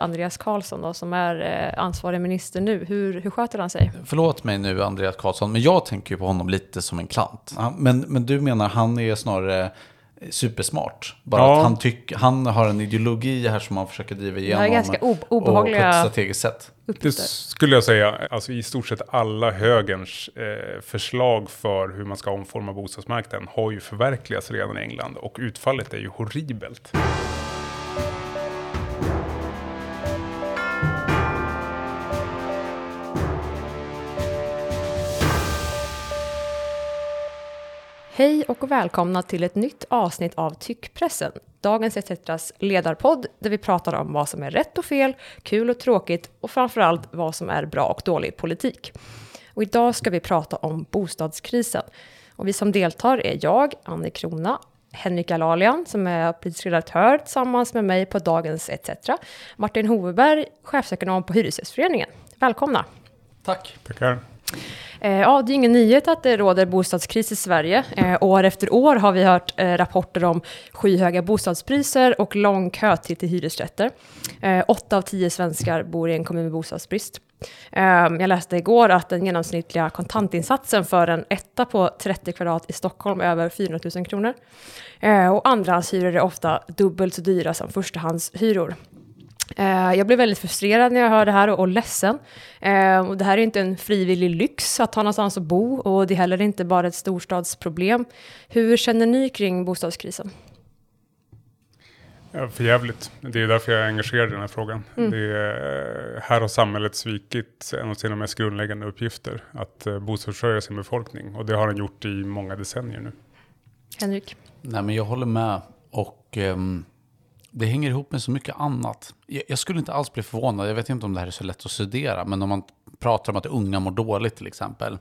Andreas Karlsson då, som är eh, ansvarig minister nu. Hur, hur sköter han sig? Förlåt mig nu Andreas Karlsson, men jag tänker på honom lite som en klant. Men, men du menar han är snarare supersmart. Bara Ja. att han, tyck, han har en ideologi här som han försöker driva Det igenom. är ganska o- Och på ett obehagliga strategiskt sätt. Det skulle jag säga, alltså i stort sett alla högerns eh, förslag för hur man ska omforma bostadsmarknaden har ju förverkligats redan i England och utfallet är ju horribelt. Hej och välkomna till ett nytt avsnitt av Tyckpressen. Dagens ETCs ledarpodd där vi pratar om vad som är rätt och fel, kul och tråkigt och framförallt vad som är bra och dålig politik. Och idag ska vi prata om bostadskrisen. Och vi som deltar är jag, Annie Krona, Henrik Alalian som är politisk redaktör tillsammans med mig på Dagens ETC, Martin Hoveberg, chefsekonom på Hyresgästföreningen. Välkomna! Tack. Tackar. Eh, ja, det är ingen nyhet att det råder bostadskris i Sverige. Eh, år efter år har vi hört eh, rapporter om skyhöga bostadspriser och lång kötid till hyresrätter. Åtta av tio svenskar bor i en kommun med bostadsbrist. Ehm, jag läste igår att den genomsnittliga kontantinsatsen för en etta på 30 kvadrat i Stockholm är över 400 000 kronor. Och andrahandshyror är ofta dubbelt så dyra som förstahandshyror. Eh, Jag blev väldigt frustrerad när jag hörde det här och, och ledsen. Eh, och det här är inte en frivillig lyx att ha någonstans att bo och det är heller inte bara ett storstadsproblem. Hur känner ni kring bostadskrisen? Ja, för jävligt. Det är därför jag är engagerad i den här frågan. Mm. Det är, här har samhället svikit en av sina mest grundläggande uppgifter. Att eh, bostadsförsörja sin befolkning. Och det har den gjort i många decennier nu. Henrik? Nej, men jag håller med. Och ehm, det hänger ihop med så mycket annat. Jag, jag skulle inte alls bli förvånad. Jag vet inte om det här är så lätt att studera. Men om man pratar om att unga mår dåligt till exempel.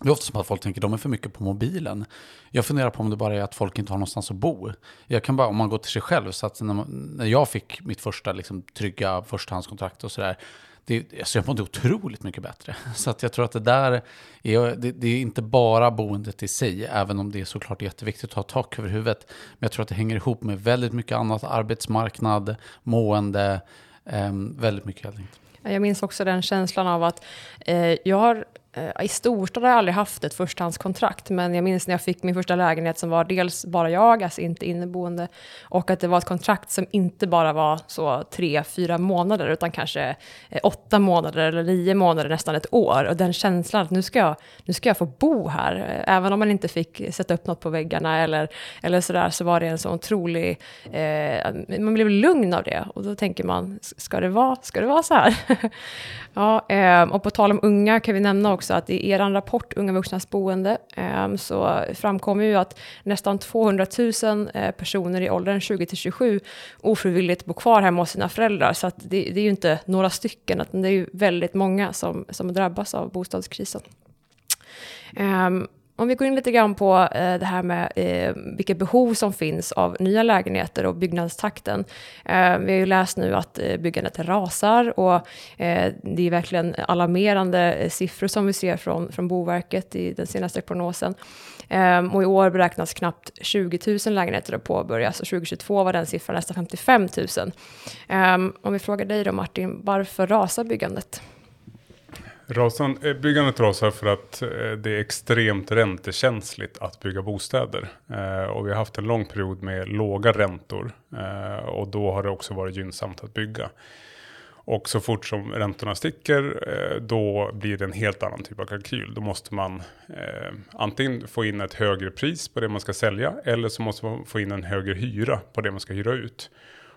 Det är ofta som att folk tänker att de är för mycket på mobilen. Jag funderar på om det bara är att folk inte har någonstans att bo. Jag kan bara, om man går till sig själv, så att när, man, när jag fick mitt första liksom, trygga förstahandskontrakt och sådär, det, alltså jag mådde otroligt mycket bättre. Så att jag tror att det där är, det, det är inte bara boendet i sig, även om det är såklart jätteviktigt att ha tak över huvudet. Men jag tror att det hänger ihop med väldigt mycket annat, arbetsmarknad, mående, eh, väldigt mycket helt enkelt. Jag minns också den känslan av att eh, jag har Eh, i storstad har jag aldrig haft ett förstahandskontrakt, men jag minns när jag fick min första lägenhet som var dels bara jag, alltså inte inneboende, och att det var ett kontrakt som inte bara var så tre, fyra månader, utan kanske eh, åtta månader eller nio månader, nästan ett år. Och den känslan att nu ska jag, nu ska jag få bo här, eh, även om man inte fick sätta upp något på väggarna eller, eller sådär, så var det en så otrolig, eh, man blev lugn av det. Och då tänker man, ska det vara, ska det vara så här? ja, eh, och på tal om unga kan vi nämna också att i er rapport Unga vuxnas boende ehm, så framkommer ju att nästan 200 000 eh, personer i åldern 20 till 27 ofrivilligt bor kvar hemma hos sina föräldrar. Så att det, det är ju inte några stycken, utan det är ju väldigt många som, som drabbas av bostadskrisen. Ehm, om vi går in lite grann på eh, det här med eh, vilka behov som finns av nya lägenheter och byggnadstakten. Eh, vi har ju läst nu att eh, byggandet rasar och eh, det är verkligen alarmerande eh, siffror som vi ser från, från Boverket i den senaste prognosen. Eh, och i år beräknas knappt 20 000 lägenheter att påbörjas och 2022 var den siffran nästan 55 000. Eh, om vi frågar dig då Martin, varför rasar byggandet? Rasan, eh, byggandet rasar för att eh, det är extremt räntekänsligt att bygga bostäder. Eh, och vi har haft en lång period med låga räntor. Och då har det också varit gynnsamt att bygga. Och så fort som räntorna sticker, då blir det en helt annan typ av kalkyl. Då måste man eh, antingen få in ett högre pris på det man ska sälja, eller så måste man få in en högre hyra på det man ska hyra ut.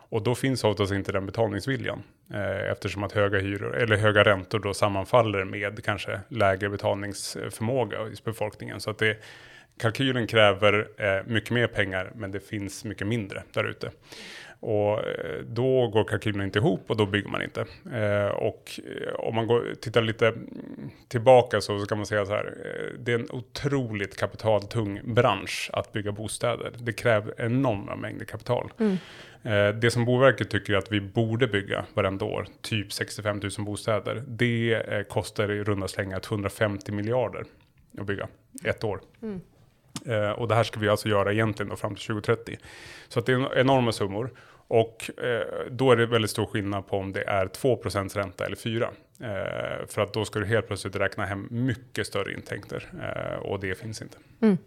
Och då finns oftast inte den betalningsviljan. Eh, eftersom att höga hyror, eller höga räntor då sammanfaller med kanske lägre betalningsförmåga hos befolkningen. Så att det, kalkylen kräver eh, mycket mer pengar, men det finns mycket mindre där ute. Och eh, då går kalkylen inte ihop och då bygger man inte. Eh, och eh, om man går, tittar lite tillbaka så, så kan man säga så här. Eh, det är en otroligt kapitaltung bransch att bygga bostäder. Det kräver enorma mängder kapital. Mm det som Boverket tycker att vi borde bygga varenda år, typ 65 000 bostäder, det eh, kostar i runda slängar 150 miljarder att bygga ett år. Eh, och det här ska vi alltså göra egentligen då fram till 2030. Så att det är en- enorma summor. Och eh, då är det väldigt stor skillnad på om det är 2% ränta eller 4. Eh, för att då ska du helt plötsligt räkna hem mycket större intäkter eh, och det finns inte. Mm.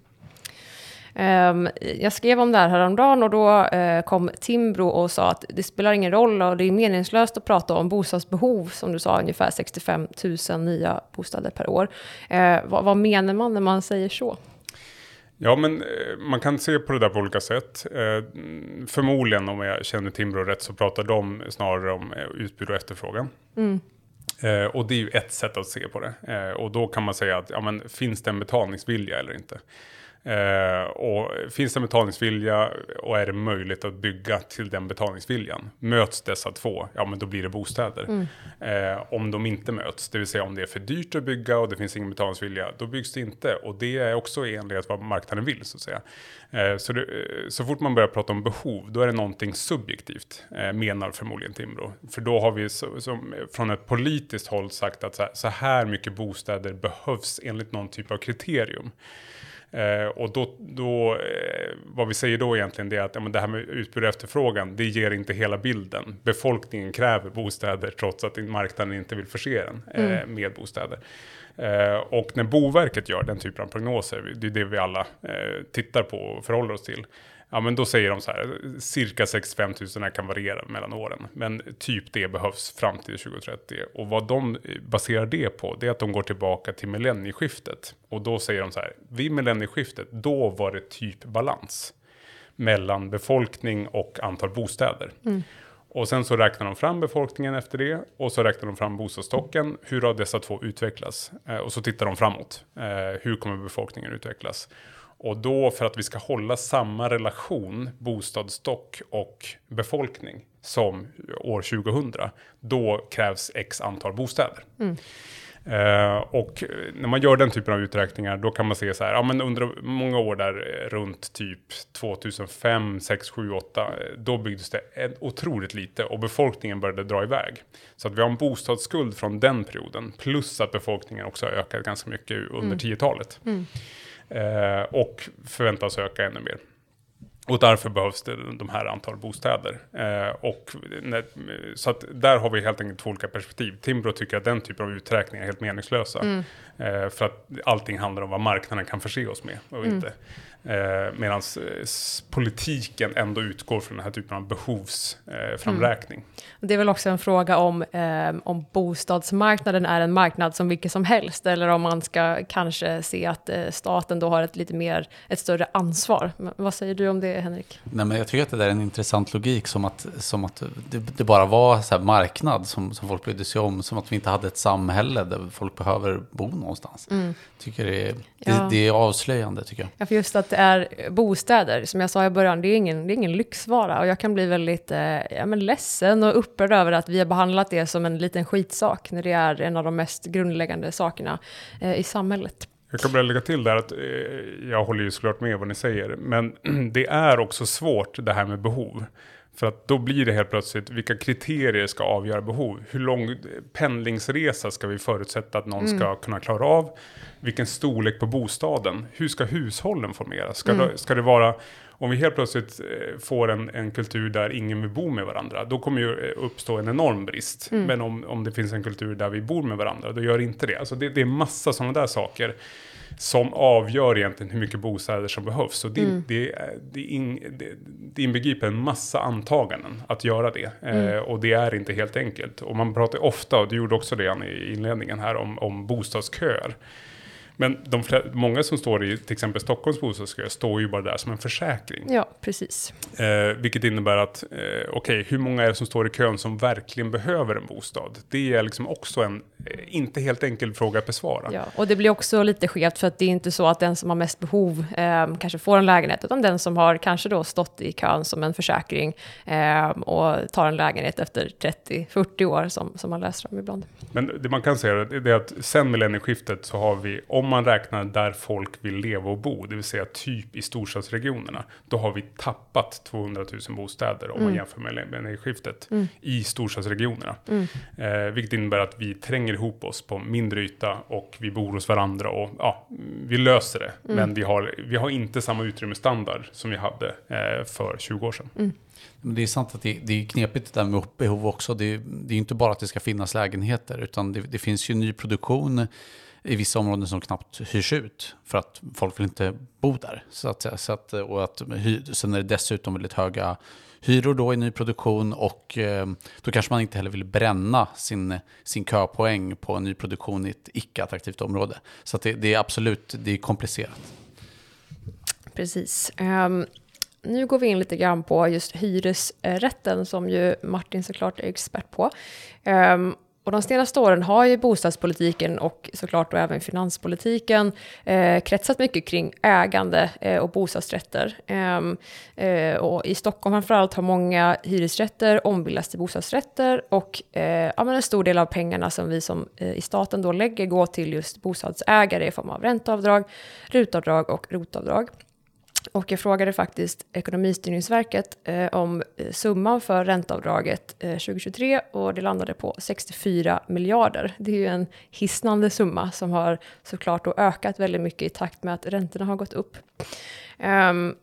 Um, jag skrev om det här häromdagen och då uh, kom Timbro och sa att det spelar ingen roll och det är meningslöst att prata om bostadsbehov, som du sa, ungefär 65 000 nya bostäder per år. Uh, vad, menar man när man säger så? Ja, men eh, man kan se på det där på olika sätt. Eh, förmodligen, om jag känner Timbro rätt, så pratar de snarare om eh, utbud och efterfrågan. Mm. och det är ju ett sätt att se på det. och då kan man säga att, ja men finns det en betalningsvilja eller inte? Eh, och finns det betalningsvilja och är det möjligt att bygga till den betalningsviljan? Möts dessa två, ja men då blir det bostäder. Mm. Eh, om de inte möts, det vill säga om det är för dyrt att bygga och det finns ingen betalningsvilja, då byggs det inte. Och det är också i enlighet vad marknaden vill så att säga. Eh, så, det, eh, så fort man börjar prata om behov, då är det någonting subjektivt, eh, menar förmodligen Timbro. För då har vi så, som, från ett politiskt håll sagt att så här, så här mycket bostäder behövs enligt någon typ av kriterium. Eh, och då, då eh, vad vi säger då egentligen det är att ja, men det här med utbud och efterfrågan, det ger inte hela bilden. Befolkningen kräver bostäder trots att marknaden inte vill förse den eh, mm. med bostäder. Eh, och när Boverket gör den typen av prognoser, det är det vi alla eh, tittar på och förhåller oss till, Ja, men då säger de så här, cirka 65 000 kan variera mellan åren. Men typ det behövs fram till 2030. Och vad de baserar det på, det är att de går tillbaka till millennieskiftet. Och då säger de så här, vid millennieskiftet, då var det typ balans mellan befolkning och antal bostäder. Mm. Och sen så räknar de fram befolkningen efter det och så räknar de fram bostadsstocken. Hur har dessa två utvecklats? Eh, och så tittar de framåt. Eh, hur kommer befolkningen utvecklas? Och då för att vi ska hålla samma relation bostadsstock och befolkning som år 2000, då krävs x antal bostäder. Mm. Uh, och när man gör den typen av uträkningar då kan man se så här, ja men under många år där runt typ 2005, 6, 7, 8, då byggdes det otroligt lite och befolkningen började dra iväg. Så att vi har en bostadsskuld från den perioden, plus att befolkningen också har ökat ganska mycket under mm. 10-talet. Mm. Eh, och förväntas öka ännu mer. Och därför behövs det de här antal bostäder. Eh, och när, så att där har vi helt enkelt två olika perspektiv. Timbro tycker att den typen av uträkningar är helt meningslösa. Mm. Eh, för att allting handlar om vad marknaden kan förse oss med och mm. inte. Eh, Medan eh, politiken ändå utgår från den här typen av behovsframräkning. Eh, mm. Det är väl också en fråga om, eh, om bostadsmarknaden är en marknad som vilken som helst, eller om man ska kanske se att eh, staten då har ett lite mer, ett större ansvar. Men, vad säger du om det, Henrik? Nej, men jag tycker att det där är en intressant logik, som att, som att det, det bara var så marknad som, som folk brydde sig om, som att vi inte hade ett samhälle där folk behöver bo någonstans. Mm. Tycker det, det, ja. det är avslöjande, tycker jag. Ja, för just att är bostäder, som jag sa i början, det är ingen, det är ingen lyxvara. Och jag kan bli väldigt eh, ja, men ledsen och upprörd över att vi har behandlat det som en liten skitsak, när det är en av de mest grundläggande sakerna eh, i samhället. Jag kan bara lägga till där att eh, jag håller ju såklart med vad ni säger, men det är också svårt det här med behov. För att då blir det helt plötsligt, vilka kriterier ska avgöra behov? Hur lång pendlingsresa ska vi förutsätta att någon mm. ska kunna klara av? Vilken storlek på bostaden? Hur ska hushållen formeras? Ska, mm. det, ska det vara, om vi helt plötsligt eh, får en, en kultur där ingen vill bo med varandra, då kommer ju eh, uppstå en enorm brist. Mm. Men om, om det finns en kultur där vi bor med varandra, då gör det inte det. Alltså det, det är massa sådana där saker som avgör egentligen hur mycket bostäder som behövs. Så det, mm. det, det, in, det, det inbegriper en massa antaganden att göra det. Mm. Eh, och det är inte helt enkelt. Och man pratar ofta, och du gjorde också det i inledningen här, om, om bostadsköer. Men de många som står i till exempel Stockholms bostadskö står ju bara där som en försäkring. Ja, precis. Eh, vilket innebär att, eh, okej, okay, hur många är det som står i kön som verkligen behöver en bostad? Det är liksom också en eh, inte helt enkel fråga att besvara. Ja, och det blir också lite skevt för att det är inte så att den som har mest behov eh, kanske får en lägenhet, utan den som har kanske då stått i kön som en försäkring eh, och tar en lägenhet efter 30-40 år som, som man läser om ibland. Men det man kan säga är att sen millennieskiftet så har vi, om man räknar där folk vill leva och bo, det vill säga typ i storstadsregionerna, då har vi tappat 200 000 bostäder om man jämför med millennieskiftet i storstadsregionerna. Eh, vilket innebär att vi tränger ihop oss på mindre yta och vi bor hos varandra och ja, vi löser det. Men vi har, vi har inte samma utrymmesstandard som vi hade eh, för 20 år sedan. Men det är sant att det, det är knepigt det där med behov också. Det, det är inte bara att det ska finnas lägenheter, utan det, det finns ju ny produktion i vissa områden som knappt hyrs ut för att folk vill inte bo där. Så att, så att, och att, sen är det dessutom väldigt höga hyror då i nyproduktion och eh, då kanske man inte heller vill bränna sin, sin köpoäng på en nyproduktion i ett icke-attraktivt område. Så att det, det är absolut det är komplicerat. Precis. Um, nu går vi in lite grann på just hyresrätten som ju Martin såklart är expert på. Um, och de senaste åren har ju bostadspolitiken och såklart då även finanspolitiken eh, kretsat mycket kring ägande eh, och bostadsrätter. Ehm, eh, och I Stockholm framförallt har många hyresrätter ombildats till bostadsrätter och eh, ja, men en stor del av pengarna som vi som eh, i staten då lägger går till just bostadsägare i form av ränteavdrag, rutavdrag och rotavdrag. Och jag frågade faktiskt Ekonomistyrningsverket eh, om eh, summan för ränteavdraget eh, 2023 och det landade på 64 miljarder. Det är ju en hisnande summa som har såklart då ökat väldigt mycket i takt med att räntorna har gått upp. Um,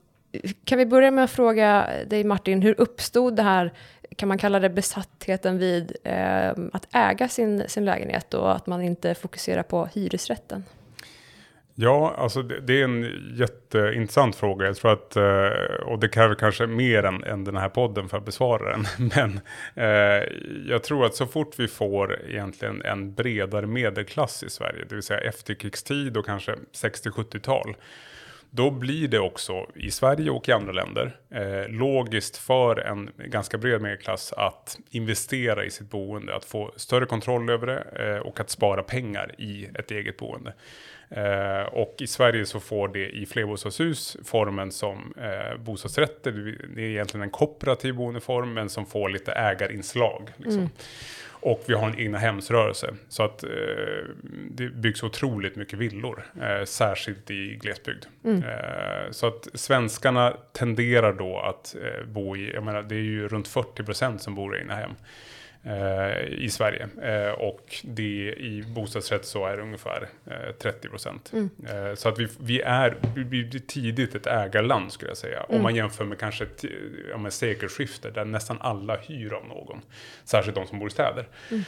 kan vi börja med att fråga dig Martin, hur uppstod det här, kan man kalla det besattheten vid eh, att äga sin, sin lägenhet och att man inte fokuserar på hyresrätten? Ja, alltså det, det, är en jätteintressant fråga. Jag tror att, eh, och det kräver kanske mer än, än den här podden för att besvara den. Men eh, jag tror att så fort vi får egentligen en bredare medelklass i Sverige, det vill säga efterkrigstid och kanske 60-70-tal, då blir det också i Sverige och i andra länder eh, logiskt för en ganska bred medelklass att investera i sitt boende, att få större kontroll över det eh, och att spara pengar i ett eget boende. Eh, och i Sverige så får det i flerbostadshus formen som eh, bostadsrätter. Det är egentligen en kooperativ boendeform men som får lite ägarinslag. Liksom. Mm. Och vi har en egna hemsrörelse. Så att eh, det byggs otroligt mycket villor. Eh, särskilt i glesbygd. Mm. Eh, så att svenskarna tenderar då att eh, bo i, jag menar det är ju runt 40% som bor i egna hem eh, i Sverige. Eh, och det i bostadsrätt så är det ungefär eh, 30 procent. Mm. Eh, så att vi, vi är vi tidigt ett ägarland skulle jag säga. Mm. Om man jämför med kanske ja, med sekelskiftet där nästan alla hyr av någon. Särskilt de som bor i städer. Mm.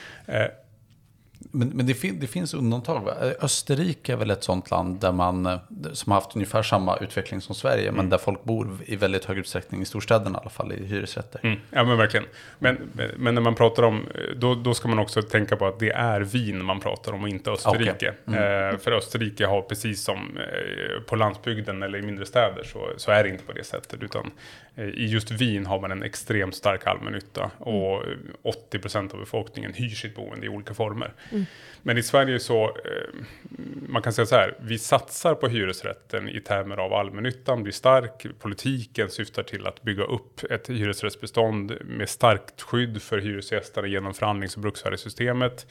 Eh, men, men det, fin det, finns undantag. Va? Österrike är väl ett sånt land där man, eh, som har haft ungefär samma utveckling som Sverige, mm. men där folk bor i väldigt hög utsträckning, i storstäderna i alla fall, i hyresrätter. Mm. Ja, men verkligen. Men, men när man pratar om, då, då ska man också tänka på att det är Wien man pratar om och inte Österrike. Okay. Mm. Eh, för Österrike har precis som eh, på landsbygden eller i mindre städer så, så är det inte på det sättet. Utan eh, i just Wien har man en extremt stark allmännytta och 80% av befolkningen hyr sitt boende i olika former. Mm. Men i Sverige så, eh, man kan säga så här, vi satsar på hyresrätten i termer av allmännyttan blir stark. Politiken syftar till att bygga upp ett hyresrättsbestånd med starkt skydd för hyresgästerna genom förhandlings och bruksvärdessystemet.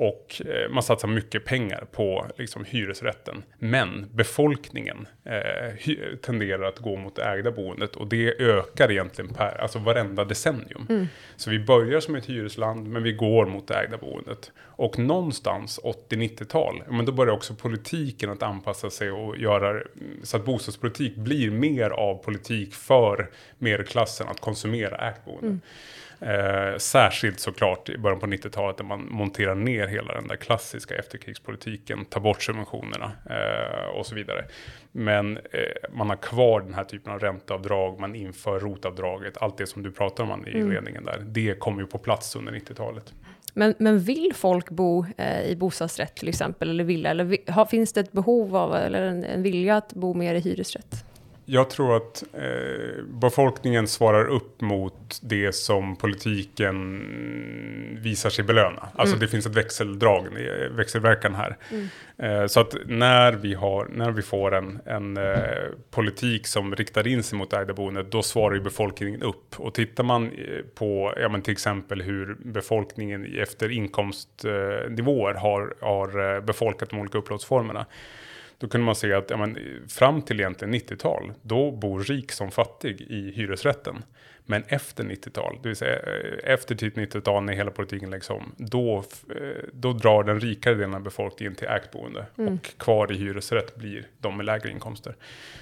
Och eh, man satsar mycket pengar på liksom, hyresrätten. Men befolkningen eh, tenderar att gå mot det ägda boendet. Och det ökar egentligen per, alltså varenda decennium. Mm. Så vi börjar som ett hyresland men vi går mot det ägda boendet. Och någonstans 80-90-tal, men då börjar också politiken att anpassa sig och göra så att bostadspolitik blir mer av politik för medelklassen att konsumera ägt boende. Mm. Eh, särskilt såklart i början på 90-talet när man monterar ner hela den där klassiska efterkrigspolitiken, tar bort subventionerna eh, och så vidare. Men eh, man har kvar den här typen av ränteavdrag, man inför rotavdraget, allt det som du pratar om i mm. där. Det kommer ju på plats under 90-talet. Men, men vill folk bo eh, i bostadsrätt till exempel, eller villa? Eller har, finns det ett behov av, eller en, en vilja att bo mer i hyresrätt? Jag tror att eh, befolkningen svarar upp mot det som politiken visar sig belöna. Alltså Mm. det finns ett växeldrag, eh, växelverkan här. Eh, så att när vi, har, när vi får en, en eh, politik som riktar in sig mot ägda boendet, då svarar ju befolkningen upp. Och tittar man eh, på ja, men till exempel hur befolkningen efter inkomstnivåer har, har eh, befolkat de olika upplåtelseformerna. Då kunde man se att ja, men, fram till egentligen 90-tal, då bor rik som fattig i hyresrätten. Men efter 90-tal, det vill säga eh, efter typ 90-tal när hela politiken läggs om, då, eh, då drar den rikare delen av befolkningen till ägt boende. Och kvar i hyresrätt blir de med lägre inkomster.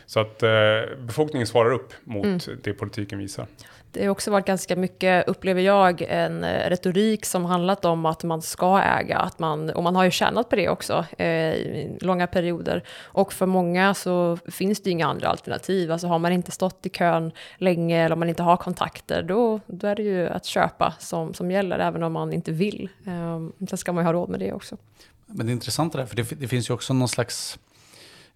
Så att eh, befolkningen svarar upp mot det politiken visar. Det har också varit ganska mycket, upplever jag, en eh, retorik som handlat om att man ska äga, att man, och man har ju tjänat på det också eh, i långa perioder. Och för många så finns det ju inga andra alternativ. Alltså har man inte stått i kön länge eller om man inte har kontakter, då, då är det ju att köpa som, som gäller, även om man inte vill. Eh, sen ska man ju ha råd med det också. Men det är intressant det där, för det, det finns ju också någon slags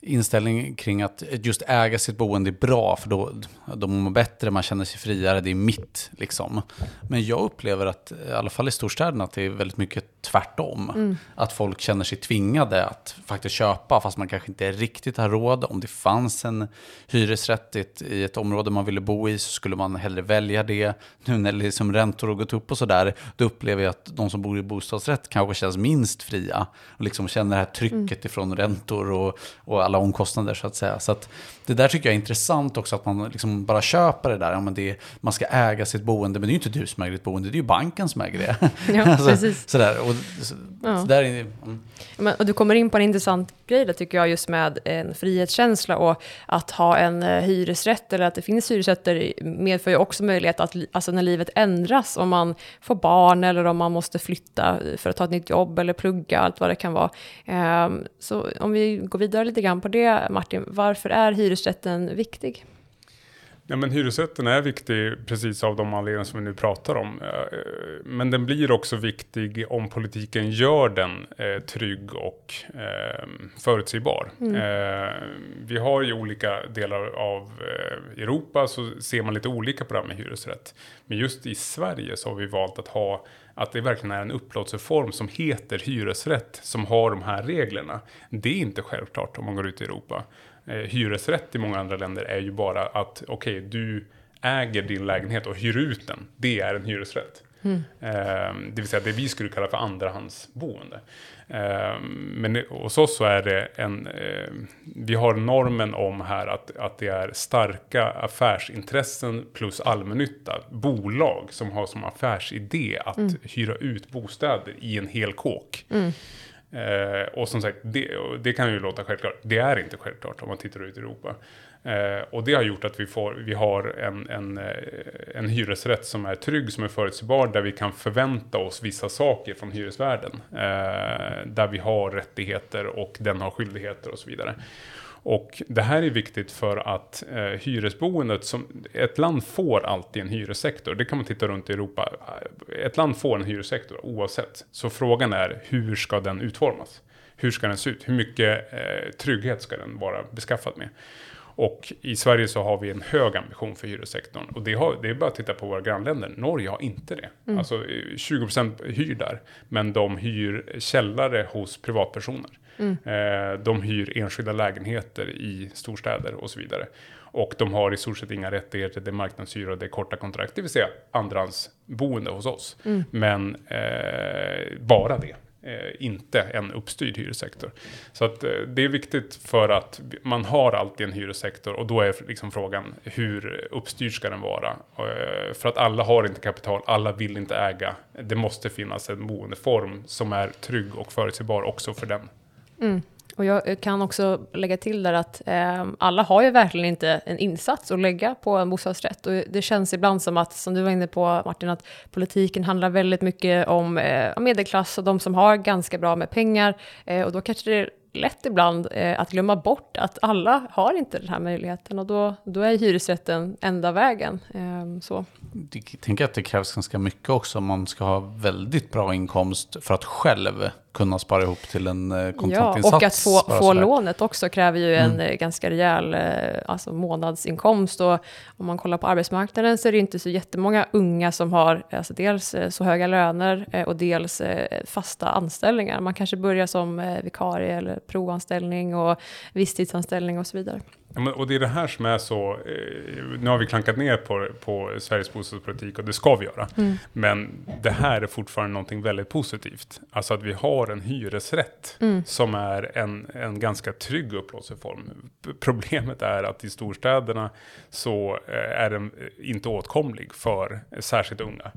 inställning kring att just äga sitt boende är bra, för då, då mår man bättre, man känner sig friare, det är mitt liksom. Men jag upplever att, i alla fall i storstäderna, att det är väldigt mycket tvärtom. Att folk känner sig tvingade att faktiskt köpa, fast man kanske inte riktigt har råd. Om det fanns en hyresrätt i ett, i ett område man ville bo i så skulle man hellre välja det. Nu när liksom räntor har gått upp och sådär, då upplever jag att de som bor i bostadsrätt kanske känns minst fria. Och liksom känner det här trycket ifrån räntor och, och alla omkostnader så att säga. Så att det där tycker jag är intressant också, att man liksom bara köper det där. Ja, men det, man ska äga sitt boende, men det är ju inte du som äger ditt boende, det är ju banken som äger det. Ja, precis. Sådär, och, så, Ja. så där är, mm. Men, och du kommer in på en intressant grej där tycker jag, just med en frihetskänsla och att ha en eh, hyresrätt eller att det finns hyresrätter medför ju också möjlighet att, alltså när livet ändras, om man får barn eller om man måste flytta för att ta ett nytt jobb eller plugga, allt vad det kan vara. Ehm, så om vi går vidare lite grann på det, Martin, varför är hyresrätten viktig? Ja, men hyresrätten är viktig precis av de anledningar som vi nu pratar om. Eh, Men den blir också viktig om politiken gör den eh, trygg och eh, förutsägbar. Eh, vi har i olika delar av eh, Europa så ser man lite olika på det här med hyresrätt. Men just i Sverige så har vi valt att ha att det verkligen är en upplåtelseform som heter hyresrätt som har de här reglerna. Det är inte självklart om man går ut i Europa. Eh, hyresrätt i många andra länder är ju bara att okej, du äger din lägenhet och hyr ut den. Det är en hyresrätt. Eh, det vill säga det vi skulle kalla för andrahandsboende. Eh, men hos oss så är det en, eh, vi har normen om här att, att det är starka affärsintressen plus allmännytta, bolag som har som affärsidé att hyra ut bostäder i en hel kåk. Eh, och som sagt, det, det kan ju låta självklart. Det är inte självklart om man tittar ut i Europa. Eh, och det har gjort att vi, får, vi har en, en, eh, en hyresrätt som är trygg, som är förutsägbar, där vi kan förvänta oss vissa saker från hyresvärden. Eh, där vi har rättigheter och den har skyldigheter och så vidare. Och det här är viktigt för att eh, hyresboendet, som ett land får alltid en hyressektor, det kan man titta runt i Europa, ett land får en hyressektor oavsett. Så frågan är hur ska den utformas? Hur ska den se ut? Hur mycket eh, trygghet ska den vara beskaffad med? Och i Sverige så har vi en hög ambition för hyressektorn. Och det, har, det är bara att titta på våra grannländer. Norge har inte det. Alltså eh, 20% hyr där. Men de hyr källare hos privatpersoner. Eh, de hyr enskilda lägenheter i storstäder och så vidare. Och de har i stort sett inga rättigheter, det är marknadshyra, det är korta kontrakt, det vill säga andrahandsboende hos oss. Men eh, bara det. Eh, inte en uppstyrd hyressektor. Så att, eh, det är viktigt för att man har alltid en hyressektor och då är liksom frågan hur uppstyrd ska den vara? Eh, för att alla har inte kapital, alla vill inte äga. Det måste finnas en boendeform som är trygg och förutsägbar också för den. Mm. Och jag kan också lägga till där att eh, alla har ju verkligen inte en insats att lägga på en bostadsrätt. Och det känns ibland som att, som du var inne på Martin, att politiken handlar väldigt mycket om eh, medelklass och de som har ganska bra med pengar. Eh, och då kanske det lätt ibland eh, att glömma bort att alla har inte den här möjligheten. Och då, då är hyresrätten enda vägen. Eh, så. Jag tänker att det krävs ganska mycket också om man ska ha väldigt bra inkomst för att själv kunna spara ihop till en eh, Ja, kontantinsats. och att få, få lånet också kräver ju en Mm. eh, ganska rejäl eh, alltså månadsinkomst. Och om man kollar på arbetsmarknaden så är det inte så jättemånga unga som har alltså dels så höga löner och dels fasta anställningar. Man kanske börjar som vikarie eller provanställning och visstidsanställning och så vidare. Ja, och det är det här som är så, eh, nu har vi klankat ner på, på Sveriges bostadspolitik och det ska vi göra. Men det här är fortfarande någonting väldigt positivt. Alltså att vi har en hyresrätt som är en, en ganska trygg upplåtelseform. Problemet är att i storstäderna så eh, är den eh, inte åtkomlig för särskilt unga.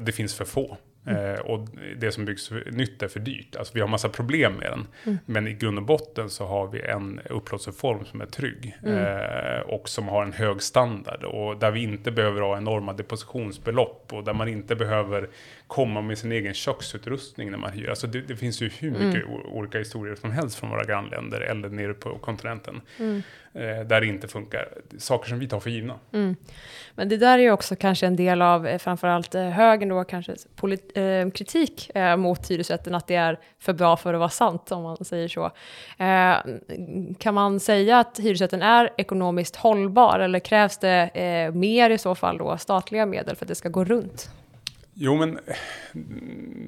Det finns för få. Eh, och det som byggs nytt är för dyrt. Alltså vi har massa problem med den. Men i grund och botten så har vi en upplåtelseform som är trygg. Eh, och som har en hög standard. Och där vi inte behöver ha enorma depositionsbelopp. Och där man inte behöver komma med sin egen köksutrustning när man hyr. Alltså det, det finns ju hur mycket o- olika historier som helst från våra grannländer. Eller nere på kontinenten. Eh, där det inte funkar. Saker som vi tar för givna. Men det där är ju också kanske en del av eh, framförallt eh, högern då, kanske polit- eh, kritik eh, mot hyresrätten, att det är för bra för att vara sant, om man säger så. Kan man säga att hyresrätten är ekonomiskt hållbar, eller krävs det mer i så fall då, statliga medel för att det ska gå runt? Jo, men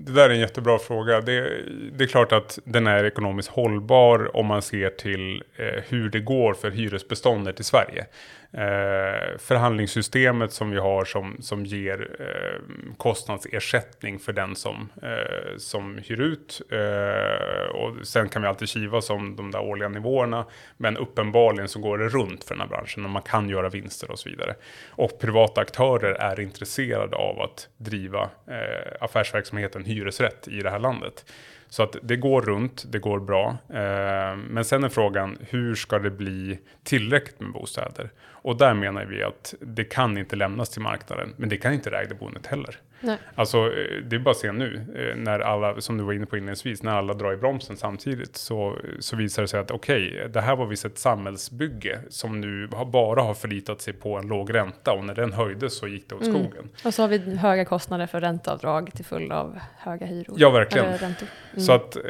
det där är en jättebra fråga. Det, det är klart att den är ekonomiskt hållbar om man ser till eh, hur det går för hyresbeståndet i Sverige. Eh, förhandlingssystemet som vi har som, som ger eh, kostnadsersättning för den som, eh, som hyr ut. Eh, och sen kan vi alltid kivas om de där årliga nivåerna. Men uppenbarligen så går det runt för den här branschen och man kan göra vinster och så vidare. Och privata aktörer är intresserade av att driva eh, affärsverksamheten hyresrätt i det här landet. Så att det går runt, det går bra. Eh, men sen är frågan, hur ska det bli tillräckligt med bostäder? Och där menar vi att det kan inte lämnas till marknaden, men det kan inte det ägda boendet heller. Nej. Alltså, eh, det är bara att se nu, eh, när alla, som du var inne på inledningsvis, när alla drar i bromsen samtidigt, så, så visar det sig att okej, det här var visst ett samhällsbygge som nu har, bara har förlitat sig på en låg ränta och när den höjdes så gick det åt Mm. skogen. Och så har vi höga kostnader för ränteavdrag till följd av höga hyror. Ja, verkligen. Mm. Så, att, eh,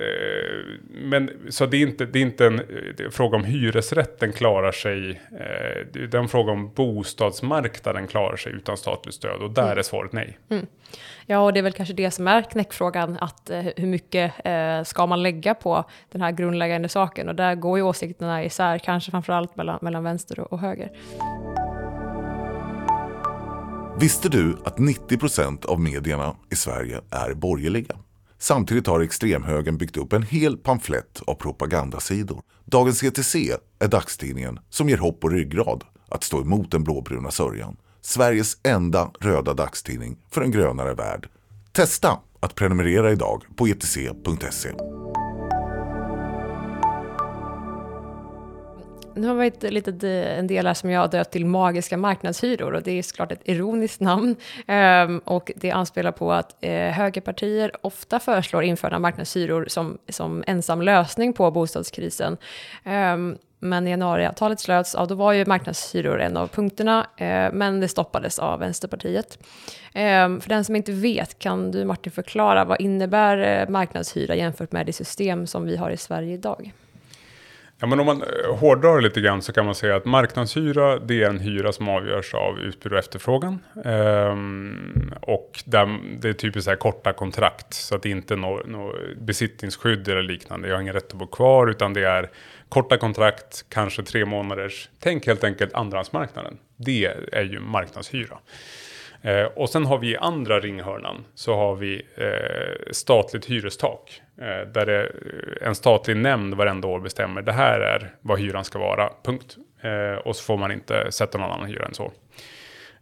men, så det är inte, det är inte en fråga om hyresrätten klarar sig. En fråga om bostadsmarknaden klarar sig utan statligt stöd. Och där Mm. är svaret nej. Ja, och det är väl kanske det som är knäckfrågan, att eh, hur mycket eh, ska man lägga på den här grundläggande saken? Och där går ju åsikterna isär, kanske framförallt mellan, mellan vänster och, och höger. Visste du att 90% av medierna i Sverige är borgerliga? Samtidigt har extremhögern byggt upp en hel pamflett av propagandasidor. Dagens ETC är dagstidningen som ger hopp och ryggrad att stå emot den blåbruna sörjan. Sveriges enda röda dagstidning för en grönare värld. Testa att prenumerera idag på etc.se. Nu har vi lite en del här som jag har döpt till magiska marknadshyror och det är såklart ett ironiskt namn. Ehm, och det anspelar på att eh, högerpartier ofta föreslår införande av marknadshyror som, som ensam lösning på bostadskrisen. Ehm, men i januariavtalet slöts, ja, då var ju marknadshyror en av punkterna, eh, men det stoppades av Vänsterpartiet. Eh, för den som inte vet, kan du Martin förklara vad innebär eh, marknadshyra jämfört med det system som vi har i Sverige idag? Ja, men om man eh, hårdrar det lite grann så kan man säga att marknadshyra det är en hyra som avgörs av utbud och efterfrågan. Ehm, och där, det är typiskt så här korta kontrakt så att det inte är något no besittningsskydd eller liknande. Jag har ingen rätt att bo kvar utan det är korta kontrakt, kanske tre månaders. Tänk helt enkelt andrahandsmarknaden. Det är ju marknadshyra. Eh, och sen har vi i andra ringhörnan så har vi eh, statligt hyrestak. Eh, där det, eh, en statlig nämnd varenda år bestämmer det här är vad hyran ska vara, punkt. Eh, och så får man inte sätta någon annan hyra än så.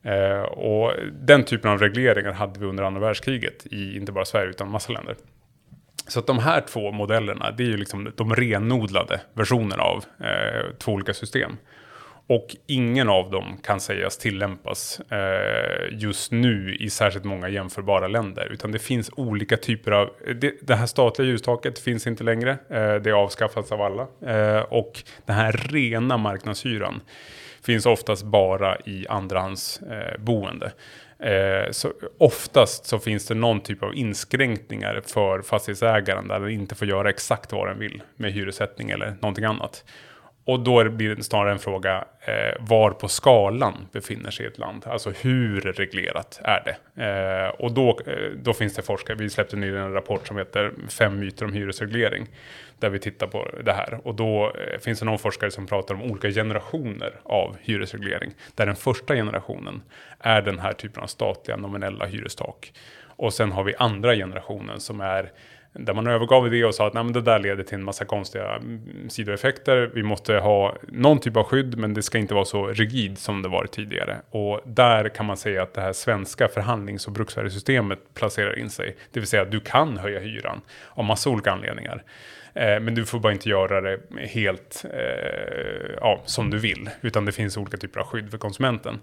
Eh, och den typen av regleringar hade vi under andra världskriget i inte bara Sverige utan massa länder. Så att de här två modellerna, det är ju liksom de renodlade versionerna av eh, två olika system. Och ingen av dem kan sägas tillämpas eh, just nu i särskilt många jämförbara länder. Utan det finns olika typer av... Det, det här statliga ljustaket finns inte längre. Eh, det avskaffats av alla. Eh, och den här rena marknadshyran finns oftast bara i andrahandsboende. Eh, boende. Eh, så oftast så finns det någon typ av inskränkningar för fastighetsägaren där den inte får göra exakt vad den vill med hyressättning eller någonting annat. Och då blir det snarare en fråga eh, var på skalan befinner sig ett land. Alltså hur reglerat är det? Eh, och då, eh, då finns det forskare, vi släppte nyligen en rapport som heter Fem myter om hyresreglering. Där vi tittar på det här. Och då eh, finns det någon forskare som pratar om olika generationer av hyresreglering. Där den första generationen är den här typen av statliga nominella hyrestak. Och sen har vi andra generationen som är där man övergav det och sa att Nej, men det där leder till en massa konstiga mm, sidoeffekter. Vi måste ha någon typ av skydd, men det ska inte vara så rigid som det varit tidigare. Och där kan man säga att det här svenska förhandlings och bruksvärdessystemet placerar in sig. Det vill säga att du kan höja hyran av massa olika anledningar. Eh, men du får bara inte göra det helt eh, ja, som du vill, utan det finns olika typer av skydd för konsumenten.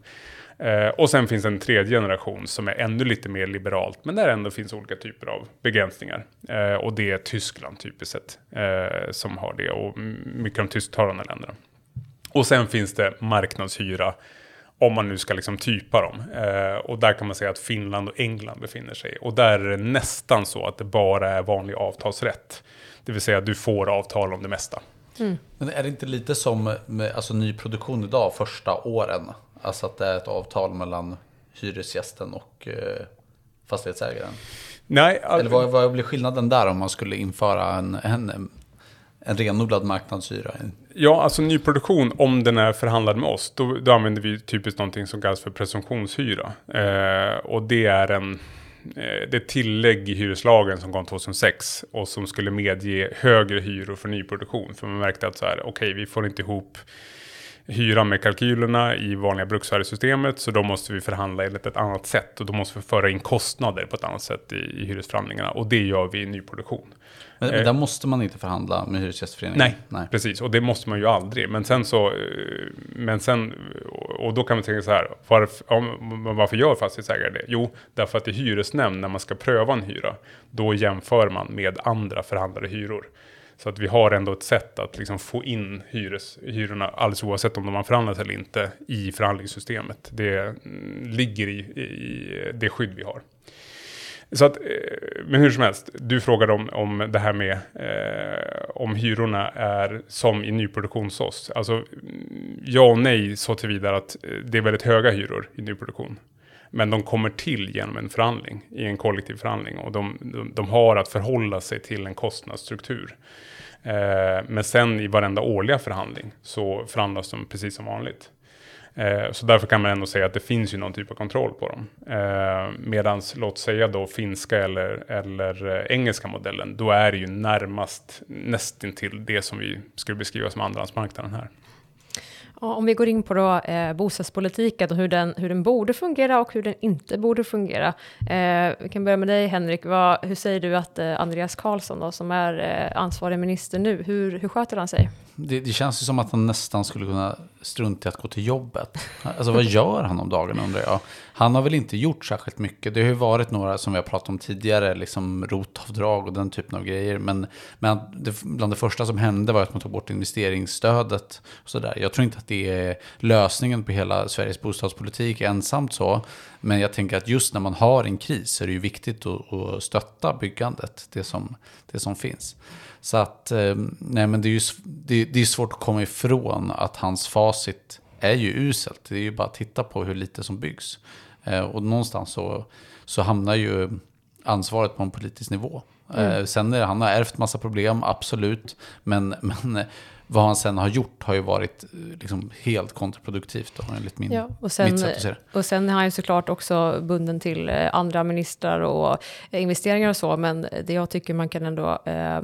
Eh, och sen finns en tredje generation som är ännu lite mer liberalt, men där ändå finns olika typer av begränsningar. Eh, och det är Tyskland typiskt sett eh, som har det och mycket av de tysktalande länderna. Och sen finns det marknadshyra om man nu ska liksom typa dem. Och där kan man säga att Finland och England befinner sig. Och där är det nästan så att det bara är vanlig avtalsrätt. Det vill säga att du får avtal om det mesta. Mm. Men är det inte lite som med alltså, nyproduktion idag, första åren? Alltså att det är ett avtal mellan hyresgästen och eh, fastighetsägaren? Nej. All... Eller vad, vad blir skillnaden där om man skulle införa en, en, en renodlad marknadshyra? Ja, alltså nyproduktion, om den är förhandlad med oss, då, då använder vi typiskt någonting som kallas för presumtionshyra. Eh, och det är en eh, det tillägg i hyreslagen som kom 2006 och som skulle medge högre hyror för nyproduktion. För man märkte att så här, okej, okay, vi får inte ihop hyra med kalkylerna i vanliga bruksvärdessystemet så då måste vi förhandla enligt ett annat sätt och då måste vi föra in kostnader på ett annat sätt i, i hyresförhandlingarna och det gör vi i nyproduktion. Men, men där måste man inte förhandla med Hyresgästföreningen? Nej, Nej, precis. Och det måste man ju aldrig. Men sen så, eh, men sen, och då kan man tänka så här, varför, varför gör fastighetsägare det? Jo, därför att i hyresnämnd, när man ska pröva en hyra, då jämför man med andra förhandlade hyror. Så att vi har ändå ett sätt att liksom få in hyres, hyrorna, alldeles oavsett om de har förhandlats eller inte, i förhandlingssystemet. Det mm, ligger i, i det skydd vi har. Så att, eh, men hur som helst, du frågade om, om det här med eh, om hyrorna är som i nyproduktion hos oss. Alltså mm, ja och nej så tillvida att eh, det är väldigt höga hyror i nyproduktion. Men de kommer till genom en förhandling, i en kollektiv förhandling. Och de, de, de har att förhålla sig till en kostnadsstruktur. Eh, men sen i varenda årliga förhandling så förhandlas de precis som vanligt. Eh, så därför kan man ändå säga att det finns ju någon typ av kontroll på dem. Eh, Medan låt säga då finska eller, eller eh, engelska modellen, då är det ju närmast nästintill det som vi skulle beskriva som andrahandsmarknaden här. Om vi går in på då, eh, bostadspolitiken och hur den, hur den borde fungera och hur den inte borde fungera. Eh, vi kan börja med dig Henrik. Vad, hur säger du att eh, Andreas Karlsson då, som är eh, ansvarig minister nu, hur, hur sköter han sig? Det, det, känns ju som att han nästan skulle kunna strunta i att gå till jobbet. Alltså vad gör han om dagarna undrar jag. Han har väl inte gjort särskilt mycket. Det har ju varit några som vi har pratat om tidigare, liksom rotavdrag och den typen av grejer. Men, men det, bland det första som hände var att man tog bort investeringsstödet. Och så där. Jag tror inte att det är lösningen på hela Sveriges bostadspolitik ensamt så. Men jag tänker att just när man har en kris så är det ju viktigt att, att stötta byggandet, det som, det som finns. Så att, eh, nej men det är ju det, det är svårt att komma ifrån att hans facit är ju uselt. Det är ju bara att titta på hur lite som byggs. Eh, och någonstans så, så hamnar ju ansvaret på en politisk nivå. Mm. Eh, sen är det, han har ärvt massa problem, absolut. Men, men vad han sen har gjort har ju varit eh, liksom helt kontraproduktivt enligt min, ja, och sen, mitt sätt att se det. Och sen är han ju såklart också bunden till andra ministrar och investeringar och så, men det jag tycker man kan ändå eh, Eh,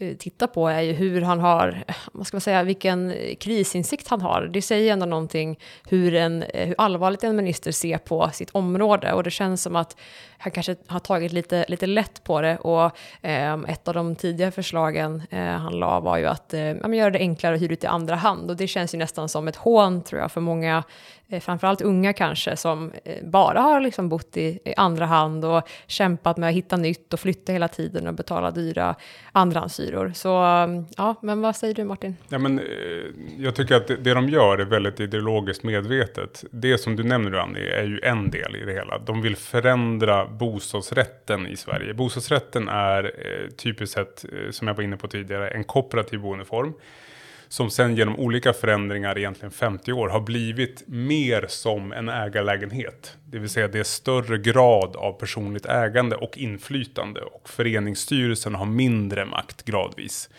Eh, titta på är ju hur han har, vad ska man säga, vilken krisinsikt han har. Det säger ändå någonting hur, en, eh, hur allvarligt en minister ser på sitt område. Och det känns som att han kanske har tagit lite, lite lätt på det. Och eh, ett av de tidiga förslagen eh, han la var ju att eh, göra det enklare att hyra ut i andra hand. Och det känns ju nästan som ett hån tror jag för många Eh, framförallt unga kanske, som eh, bara har liksom bott i, i, andra hand och kämpat med att hitta nytt och flytta hela tiden och betala dyra andrahandshyror. Så mm, ja, men vad säger du Martin? Ja, men, eh, jag tycker att det, det de gör är väldigt ideologiskt medvetet. Det som du nämner Annie är ju en del i det hela. De vill förändra bostadsrätten i Sverige. Bostadsrätten är typiskt sett, som jag var inne på tidigare, en kooperativ boendeform som sen genom olika förändringar, egentligen 50 år, har blivit mer som en ägarlägenhet. Det vill säga det är större grad av personligt ägande och inflytande och föreningsstyrelsen har mindre makt gradvis.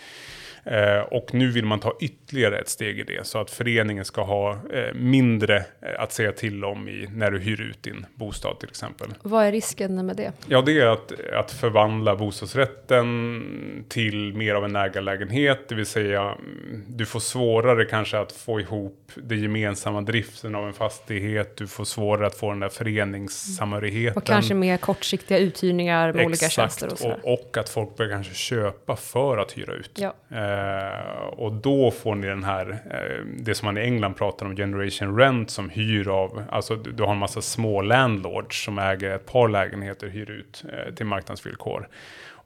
Eh, och nu vill man ta ytterligare ett steg i det så att föreningen ska ha eh, mindre eh, att säga till om i, när du hyr ut din bostad till exempel. Vad är risken med det? Ja, det är att, att förvandla bostadsrätten till mer av en ägarlägenhet, det vill säga mm, du får svårare kanske att få ihop den gemensamma driften av en fastighet, du får svårare att få den där föreningssamhörigheten. Och kanske mer kortsiktiga uthyrningar med olika tjänster och så. Och, och att folk börjar kanske köpa för att hyra ut. Ja. Eh, Eh, och då får ni den här, eh, det som man i England pratar om, generation rent, som hyr av, alltså du, du har en massa små landlords som äger ett par lägenheter hyr ut eh, till marknadsvillkor.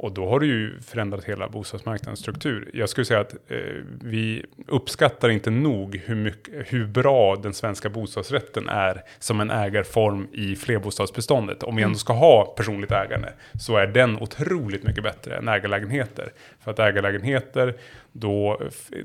Och då har du ju förändrat hela bostadsmarknadens struktur. Jag skulle säga att eh, vi uppskattar inte nog hur, mycket, hur bra den svenska bostadsrätten är som en ägarform i flerbostadsbeståndet. Om vi ändå ska ha personligt ägande så är den otroligt mycket bättre än ägarlägenheter. För att ägarlägenheter, då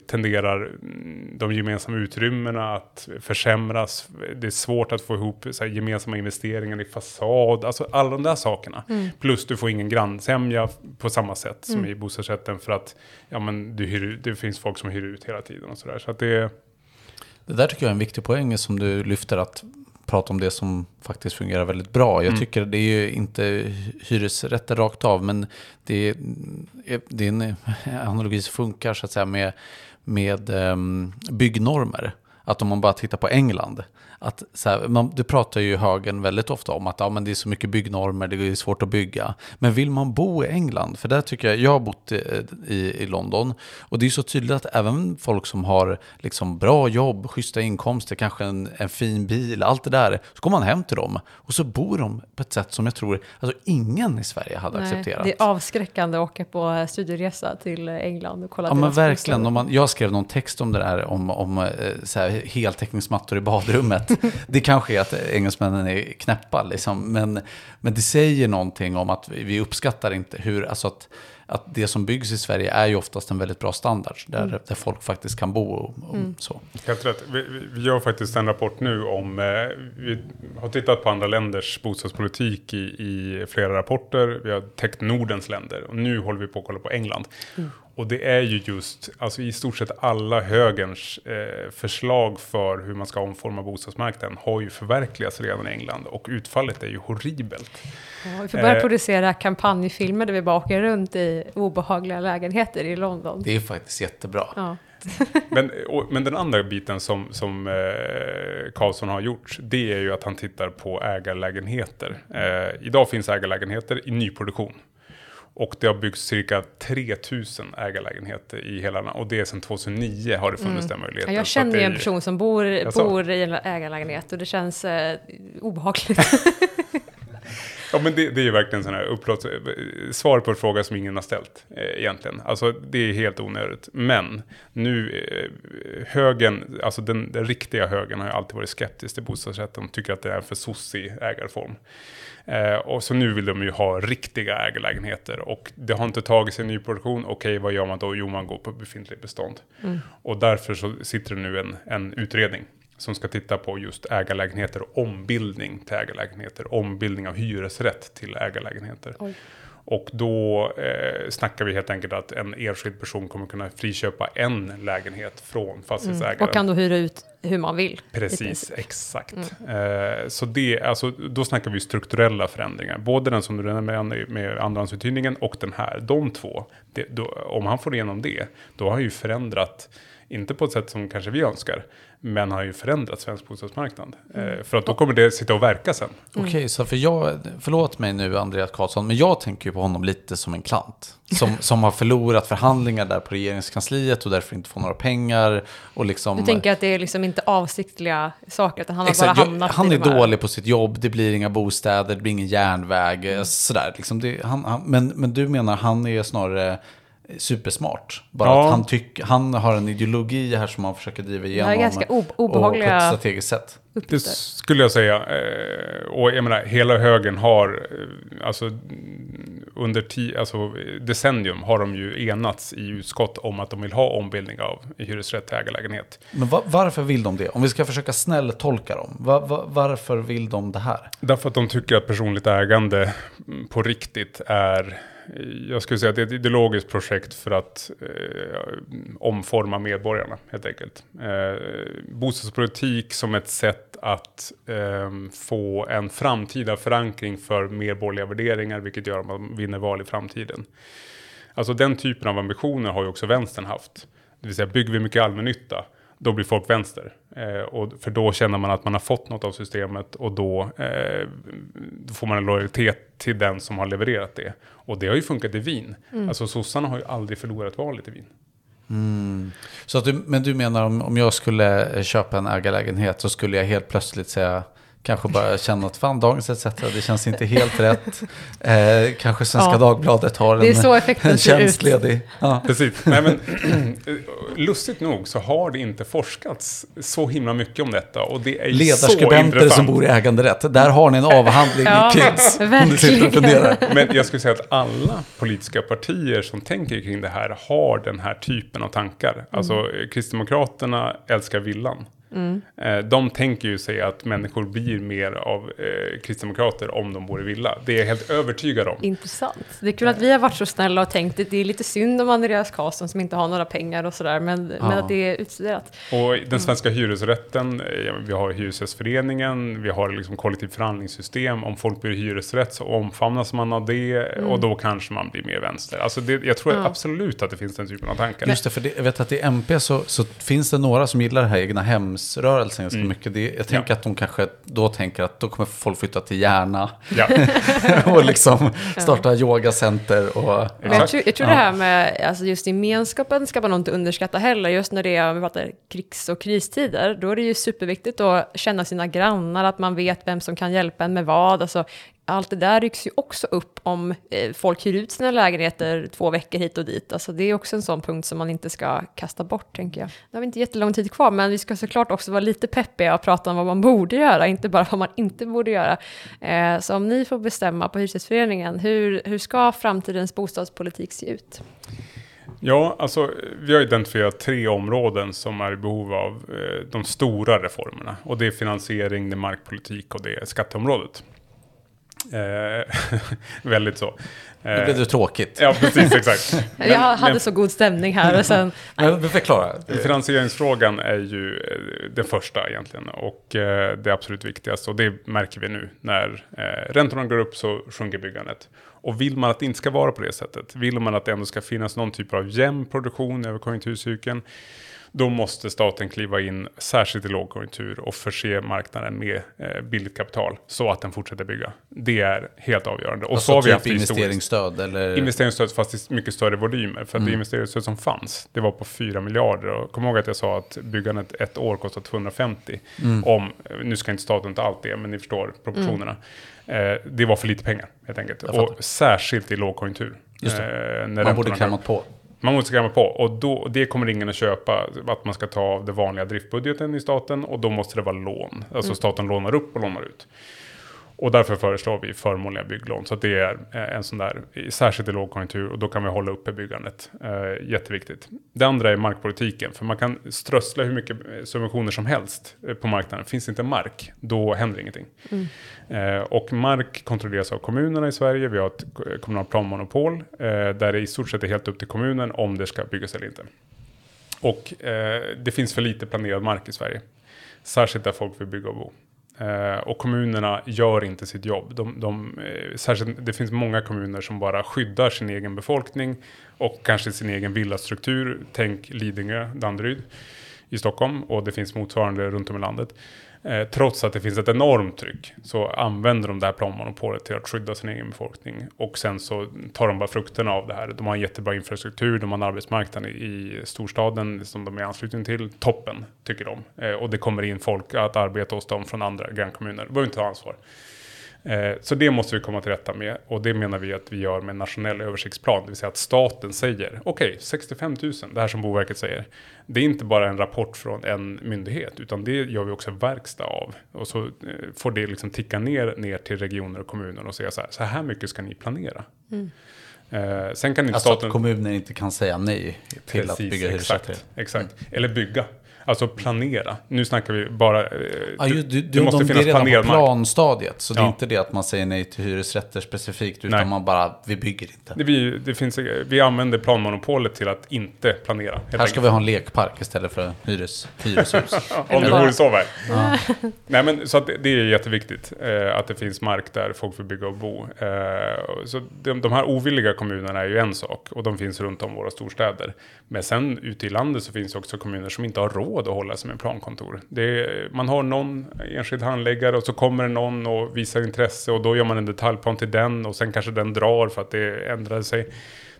tenderar mm, de gemensamma utrymmena att försämras. Det är svårt att få ihop så här, gemensamma investeringar i fasad, alltså alla de där sakerna. Mm. Plus du får ingen grannsämja på samma sätt som mm. i bostadsrätten för att ja, men du hyr, det finns folk som hyr ut hela tiden och sådär. Så att det... det där tycker jag är en viktig poäng som du lyfter att prata om det som faktiskt fungerar väldigt bra. Jag mm. tycker det är ju inte hyresrätter rakt av, men det är, det är en analogi som funkar så att säga med, med um, byggnormer. Att om man bara tittar på England, att så här, man, det pratar ju högern väldigt ofta om att ja, men det är så mycket byggnormer, det är svårt att bygga. Men vill man bo i England, för där tycker jag, jag har bott i, i, i London, och det är så tydligt att även folk som har liksom bra jobb, schyssta inkomster, kanske en, en fin bil, allt det där, så går man hem till dem och så bor de på ett sätt som jag tror alltså ingen i Sverige hade Nej, accepterat. Det är avskräckande att åka på studieresa till England och kolla Ja men verkligen, om man, jag skrev någon text om det där, om, om eh, så här, heltäckningsmattor i badrummet det kanske är att engelsmännen är knäppa, liksom. men, men det säger någonting om att vi uppskattar inte hur, alltså att, att det som byggs i Sverige är ju oftast en väldigt bra standard, där, mm. där folk faktiskt kan bo och, och mm. så. Helt rätt. Vi, vi gör faktiskt en rapport nu om, eh, vi har tittat på andra länders bostadspolitik i, i flera rapporter, vi har täckt Nordens länder och nu håller vi på att kolla på England. Mm. Och det är ju just, alltså i stort sett alla högerns eh, förslag för hur man ska omforma bostadsmarknaden har ju förverkligats redan i England och utfallet är ju horribelt. Ja, vi får börja eh, producera kampanjfilmer där vi bara åker runt i obehagliga lägenheter i London. Det är faktiskt jättebra. Ja. men, och, men den andra biten som, som eh, Karlsson har gjort, det är ju att han tittar på ägarlägenheter. Eh, idag finns ägarlägenheter i nyproduktion. Och det har byggts cirka 3000 ägarlägenheter i hela landet. Och det är sedan 2009 har det funnits mm. den möjligheten. Ja, jag känner ju en person som bor, bor i en ägarlägenhet och det känns eh, obehagligt. ja, men det, det är ju verkligen sån här upplåt, svar på en fråga som ingen har ställt eh, egentligen. Alltså det är helt onödigt. Men nu, eh, högen, alltså den, den riktiga högen har ju alltid varit skeptisk till bostadsrätten. Tycker att det är en för sossig ägarform. Eh, och så nu vill de ju ha riktiga ägarlägenheter och det har inte tagit sig nyproduktion. Okej, okay, vad gör man då? Jo, man går på befintligt bestånd. Mm. Och därför så sitter det nu en, en utredning som ska titta på just ägarlägenheter och ombildning till ägarlägenheter. Ombildning av hyresrätt till ägarlägenheter. Oj. Och då eh, snackar vi helt enkelt att en enskild person kommer kunna friköpa en lägenhet från fastighetsägaren. Mm. Och kan då hyra ut hur man vill. Precis, exakt. Mm. Eh, så det, alltså, då snackar vi strukturella förändringar. Både den som du nämnde med, andrahandsuthyrningen och den här. De två, det, då, om han får igenom det, då har han ju förändrat inte på ett sätt som kanske vi önskar, men har ju förändrat svensk bostadsmarknad. Mm. Eh, för att då kommer det sitta och verka sen. Mm. Okej, okay, så för jag, förlåt mig nu Andreas Karlsson, men jag tänker ju på honom lite som en klant. Som, som har förlorat förhandlingar där på regeringskansliet och därför inte får några pengar. Och liksom, du tänker att det är liksom inte avsiktliga saker, utan han har exakt, bara hamnat Han är dålig på sitt jobb, det blir inga bostäder, det blir ingen järnväg, mm. sådär. Liksom det, han, han, men, men du menar han är snarare supersmart. Bara Ja. att han, tyck, han har en ideologi här som han försöker driva Det igenom. här är ganska o- Och på ett obehagliga strategiskt sätt. Det uppgifter. skulle jag säga. Eh, och jag menar, hela högern har, eh, alltså under ti, alltså, decennium har de ju enats i utskott om att de vill ha ombildning av hyresrätt till ägarlägenhet. Men va, varför vill de det? Om vi ska försöka snälltolka dem. Va, va, varför vill de det här? Därför att de tycker att personligt ägande på riktigt är, jag skulle säga att det är ett ideologiskt projekt för att eh, omforma medborgarna helt enkelt. Eh, bostadspolitik som ett sätt att eh, få en framtida förankring för medborgerliga värderingar, vilket gör att man vinner val i framtiden. Alltså den typen av ambitioner har ju också vänstern haft. Det vill säga bygger vi mycket allmännytta, då blir folk vänster. Eh, och för då känner man att man har fått något av systemet och då, eh, då får man en lojalitet till den som har levererat det. Och det har ju funkat i Wien. Alltså sossarna har ju aldrig förlorat valet i Wien. Så att du, men du menar om, om jag skulle eh, köpa en ägarlägenhet så skulle jag helt plötsligt säga Kanske bara känna att fan, dagens ETC, det känns inte helt rätt. Eh, kanske Svenska Ja. Dagbladet har en, Det är så effekten en ser ut. tjänst ledig. Ja. Precis. Nej, men, lustigt nog så har det inte forskats så himla mycket om detta. Och det är Ledarskribenter som bor i äganderätt. Där har ni en avhandling Ja, i kids. Men jag skulle säga att alla politiska partier som tänker kring det här har den här typen av tankar. Alltså eh, Kristdemokraterna älskar villan. Eh, De tänker ju sig att människor blir mer av eh, kristdemokrater om de bor i villa. Det är jag helt övertygad om. Intressant. Det är kul att vi har varit så snälla och tänkt att det är lite synd om Andreas Karlsson som inte har några pengar och sådär, men, men att det är utstuderat. Och den svenska hyresrätten, eh, ja, vi har Hyresgästföreningen, vi har liksom kollektivt förhandlingssystem. Om folk i hyresrätt så omfamnas man av det och då kanske man blir mer vänster. Alltså det, jag tror absolut att det finns den typen av tankar. Just det, för det, jag vet att i MP så, så finns det några som gillar det här egna hemsrörelsen ganska mycket. Det, jag tänker Ja. att de kanske då tänker att då kommer folk flytta till Järna Ja. och liksom starta yogacenter och... Men jag tror, jag tror det här med alltså just gemenskapen ska man nog inte underskatta heller. Just när det är om vi pratar krigs och kristider, då är det ju superviktigt att känna sina grannar, att man vet vem som kan hjälpa en med vad. Alltså, allt det där rycks ju också upp om eh, folk hyr ut sina lägenheter två veckor hit och dit. Alltså, det är också en sån punkt som man inte ska kasta bort, tänker jag. Nu har vi inte jättelång tid kvar, men vi ska såklart också vara lite peppiga och prata om vad man borde göra, inte bara vad man inte borde göra. Eh, så om ni får bestämma på Hyresgästföreningen, hur, hur ska framtidens bostadspolitik se ut? Ja, alltså vi har identifierat tre områden som är i behov av eh, de stora reformerna. Och det är finansiering, det är markpolitik och det är skatteområdet. Eh, väldigt så. Nu blev Eh, det tråkigt. ja, precis, exakt. Men- jag hade men- så god stämning här och sen... Men förklara. Finansieringsfrågan är ju eh, den första egentligen och eh, det absolut viktigaste och det märker vi nu. När eh, räntorna går upp så sjunker byggandet. Och vill man att det inte ska vara på det sättet, vill man att det ändå ska finnas någon typ av jämn produktion över konjunkturcykeln, då måste staten kliva in, särskilt i lågkonjunktur, och förse marknaden med eh, billigt kapital så att den fortsätter bygga. Det är helt avgörande. Och så har vi Alltså haft typ historiskt. investeringsstöd eller... Investeringsstöd fast i mycket större volymer. För att det investeringsstöd som fanns, det var på 4 miljarder. Och kom ihåg att jag sa att byggandet ett år kostar 250. Om, nu ska inte staten ta allt det, men ni förstår proportionerna. Eh, det var för lite pengar helt enkelt. Och särskilt i lågkonjunktur. Just det. Eh, när Man borde klämmat på. Man måste skrämma på. Och då, det kommer ingen att köpa. Att man ska ta av det vanliga driftbudgeten i staten. Och då måste det vara lån. Alltså staten lånar upp och lånar ut. Och därför föreslår vi förmånliga bygglån. Så att det är eh, en sån där, särskilt i lågkonjunktur. Och då kan vi hålla uppe byggandet. Eh, jätteviktigt. Det andra är markpolitiken. För man kan strössla hur mycket eh, subventioner som helst eh, på marknaden. Finns inte mark, då händer ingenting. Eh, och mark kontrolleras av kommunerna i Sverige. Vi har ett ko- kommunalt planmonopol. Eh, där det i stort sett är helt upp till kommunen om det ska byggas eller inte. Och det finns för lite planerad mark i Sverige. Särskilt där folk vill bygga och bo. Eh, och kommunerna gör inte sitt jobb. De, de, eh, särskilt, det finns många kommuner som bara skyddar sin egen befolkning och kanske sin egen villastruktur. Tänk Lidingö, Danderyd i Stockholm och det finns motsvarande runt om i landet. Eh, trots att det finns ett enormt tryck så använder de det här planmonopolet till att skydda sin egen befolkning. Och sen så tar de bara frukterna av det här. De har en jättebra infrastruktur, de har en arbetsmarknad i, i storstaden som de är i anslutning till. Toppen, tycker de. Eh, och det kommer in folk att arbeta hos dem från andra grannkommuner. De behöver inte ta ansvar. Eh, så det måste vi komma till rätta med och det menar vi att vi gör med en nationell översiktsplan. Det vill säga att staten säger okej, okay, 65 000, det här som Boverket säger. Det är inte bara en rapport från en myndighet utan det gör vi också verkstad av. Och så eh, får det liksom ticka ner, ner till regioner och kommuner och säga så här, så här mycket ska ni planera. Mm. Eh, sen kan inte alltså staten... att kommunen inte kan säga nej till Precis, att bygga hyresrätter. Exakt, exakt. Mm. Eller bygga. Alltså planera. Nu snackar vi bara... Eh, ja, ju, du, det måste de, finnas det är redan på planstadiet. Så ja. det är inte det att man säger nej till hyresrätter specifikt. Utan nej. man bara, vi bygger inte. Det, vi, det finns, vi använder planmonopolet till att inte planera. Här ska vi ha en lekpark istället för hyres, hyreshus. Om det vore så väl. Ja. nej men så att det, är jätteviktigt. Eh, att det finns mark där folk vill bygga och bo. Eh, så de, de här ovilliga kommunerna är ju en sak. Och de finns runt om våra storstäder. Men sen ute i landet så finns det också kommuner som inte har råd råd att hålla sig med plankontor. Är, man har någon enskild handläggare och så kommer det någon och visar intresse och då gör man en detaljplan till den och sen kanske den drar för att det ändrade sig.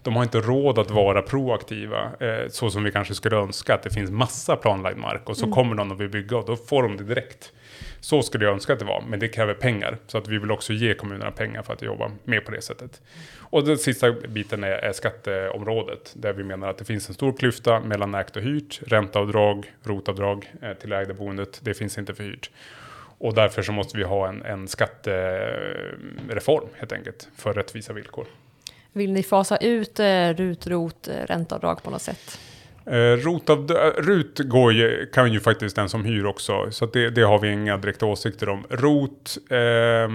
De har inte råd att vara proaktiva eh, så som vi kanske skulle önska att det finns massa planlagd mark och så mm. kommer någon och vill bygga och då får de det direkt. Så skulle jag önska att det var, men det kräver pengar. Så att vi vill också ge kommunerna pengar för att jobba mer på det sättet. Och den sista biten är, är skatteområdet, där vi menar att det finns en stor klyfta mellan ägt och hyrt. Ränteavdrag, rotavdrag eh, till ägda boendet, det finns inte för hyrt. Och därför så måste vi ha en, en skattereform helt enkelt för rättvisa villkor. Vill ni fasa ut eh, RUT, ROT, eh, ränteavdrag på något sätt? Eh, Rotav, eh, RUT går ju, kan ju faktiskt den som hyr också, så det, det, har vi inga direkta åsikter om. ROT eh,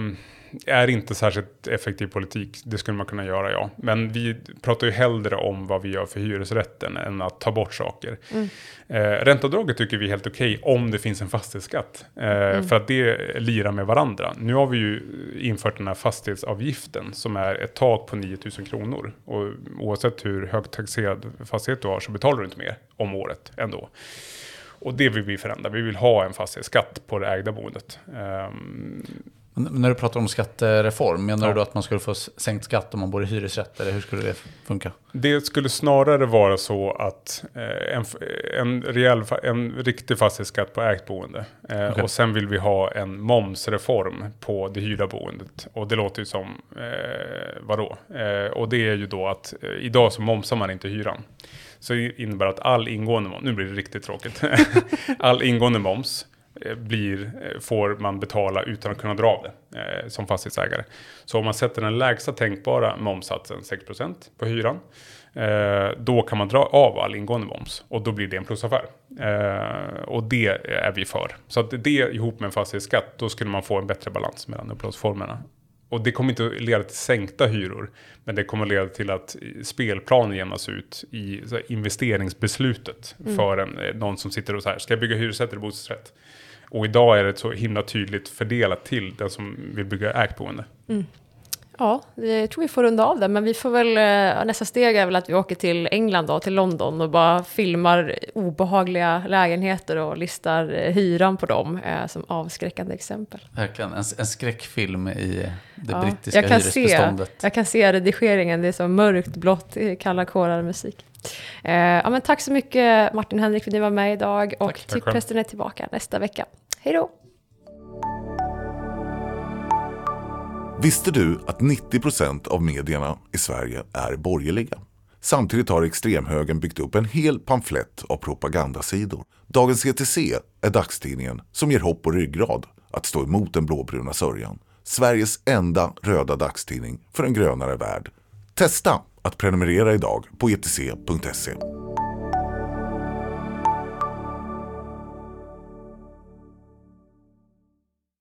är inte särskilt effektiv politik, det skulle man kunna göra ja. Men vi pratar ju hellre om vad vi gör för hyresrätten än att ta bort saker. Mm. Eh, ränteavdraget tycker vi är helt okej okay om det finns en fastighetsskatt. Eh, mm. För att det lirar med varandra. Nu har vi ju infört den här fastighetsavgiften som är ett tak på 9000 kronor. Och oavsett hur högt taxerad fastighet du har så betalar du inte mer om året ändå. Och det vill vi förändra. Vi vill ha en fastighetsskatt på det ägda boendet. Um, när du pratar om skattereform, menar ja. du att man skulle få sänkt skatt om man bor i hyresrätt? Eller hur skulle det funka? Det skulle snarare vara så att eh, en, en, rejäl, en riktig fastighetsskatt på ägt boende. Eh, okay. Och sen vill vi ha en momsreform på det hyrda boendet. Och det låter ju som, eh, vadå? Eh, och det är ju då att eh, idag så momsar man inte hyran. Så det innebär att all ingående moms, nu blir det riktigt tråkigt, all ingående moms blir, eh, får man betala utan att kunna dra av det eh, som fastighetsägare. Så om man sätter den lägsta tänkbara momssatsen, 6% på hyran, eh, då kan man dra av all ingående moms och då blir det en plusaffär. Eh, och det är vi för. Så att det ihop med en fastighetsskatt, då skulle man få en bättre balans mellan upplåtelseformerna. Och det kommer inte leda till sänkta hyror, men det kommer leda till att spelplanen jämnas ut i investeringsbeslutet mm. för en, eh, någon som sitter och så här, ska jag bygga hyresrätt eller bostadsrätt? Och idag är det så himla tydligt fördelat till den som vill bygga ägt boende. Mm. Ja, jag tror vi får runda av det, men vi får väl, eh, nästa steg är väl att vi åker till England då, till London och bara filmar obehagliga lägenheter och listar eh, hyran på dem eh, som avskräckande exempel. Verkligen, en, en skräckfilm i det ja, brittiska jag kan hyresbeståndet. Se, jag kan se redigeringen, det är så mörkt blått, kalla kårar musik. Eh, ja, men tack så mycket Martin Henrik för att ni var med idag och Tippprästen är tillbaka nästa vecka. Hej då! Visste du att 90% av medierna i Sverige är borgerliga? Samtidigt har extremhögern byggt upp en hel pamflett av propagandasidor. Dagens ETC är dagstidningen som ger hopp och ryggrad att stå emot den blåbruna sörjan. Sveriges enda röda dagstidning för en grönare värld. Testa att prenumerera idag på etc.se.